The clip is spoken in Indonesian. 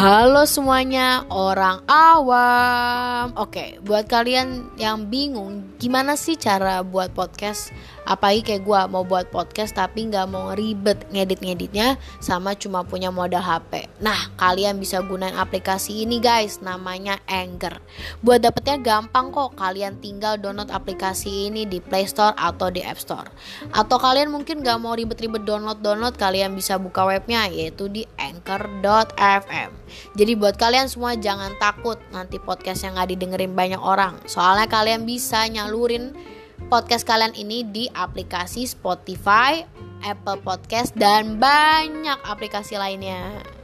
Halo semuanya, orang awam. Oke, buat kalian yang bingung, gimana sih cara buat podcast? Apalagi kayak gue mau buat podcast tapi nggak mau ribet ngedit-ngeditnya sama cuma punya modal HP. Nah, kalian bisa gunain aplikasi ini guys, namanya Anchor. Buat dapetnya gampang kok, kalian tinggal download aplikasi ini di Play Store atau di App Store. Atau kalian mungkin nggak mau ribet-ribet download-download, kalian bisa buka webnya yaitu di anchor.fm. Jadi buat kalian semua jangan takut nanti podcast yang gak didengerin banyak orang. Soalnya kalian bisa nyalurin podcast kalian ini di aplikasi Spotify, Apple Podcast dan banyak aplikasi lainnya.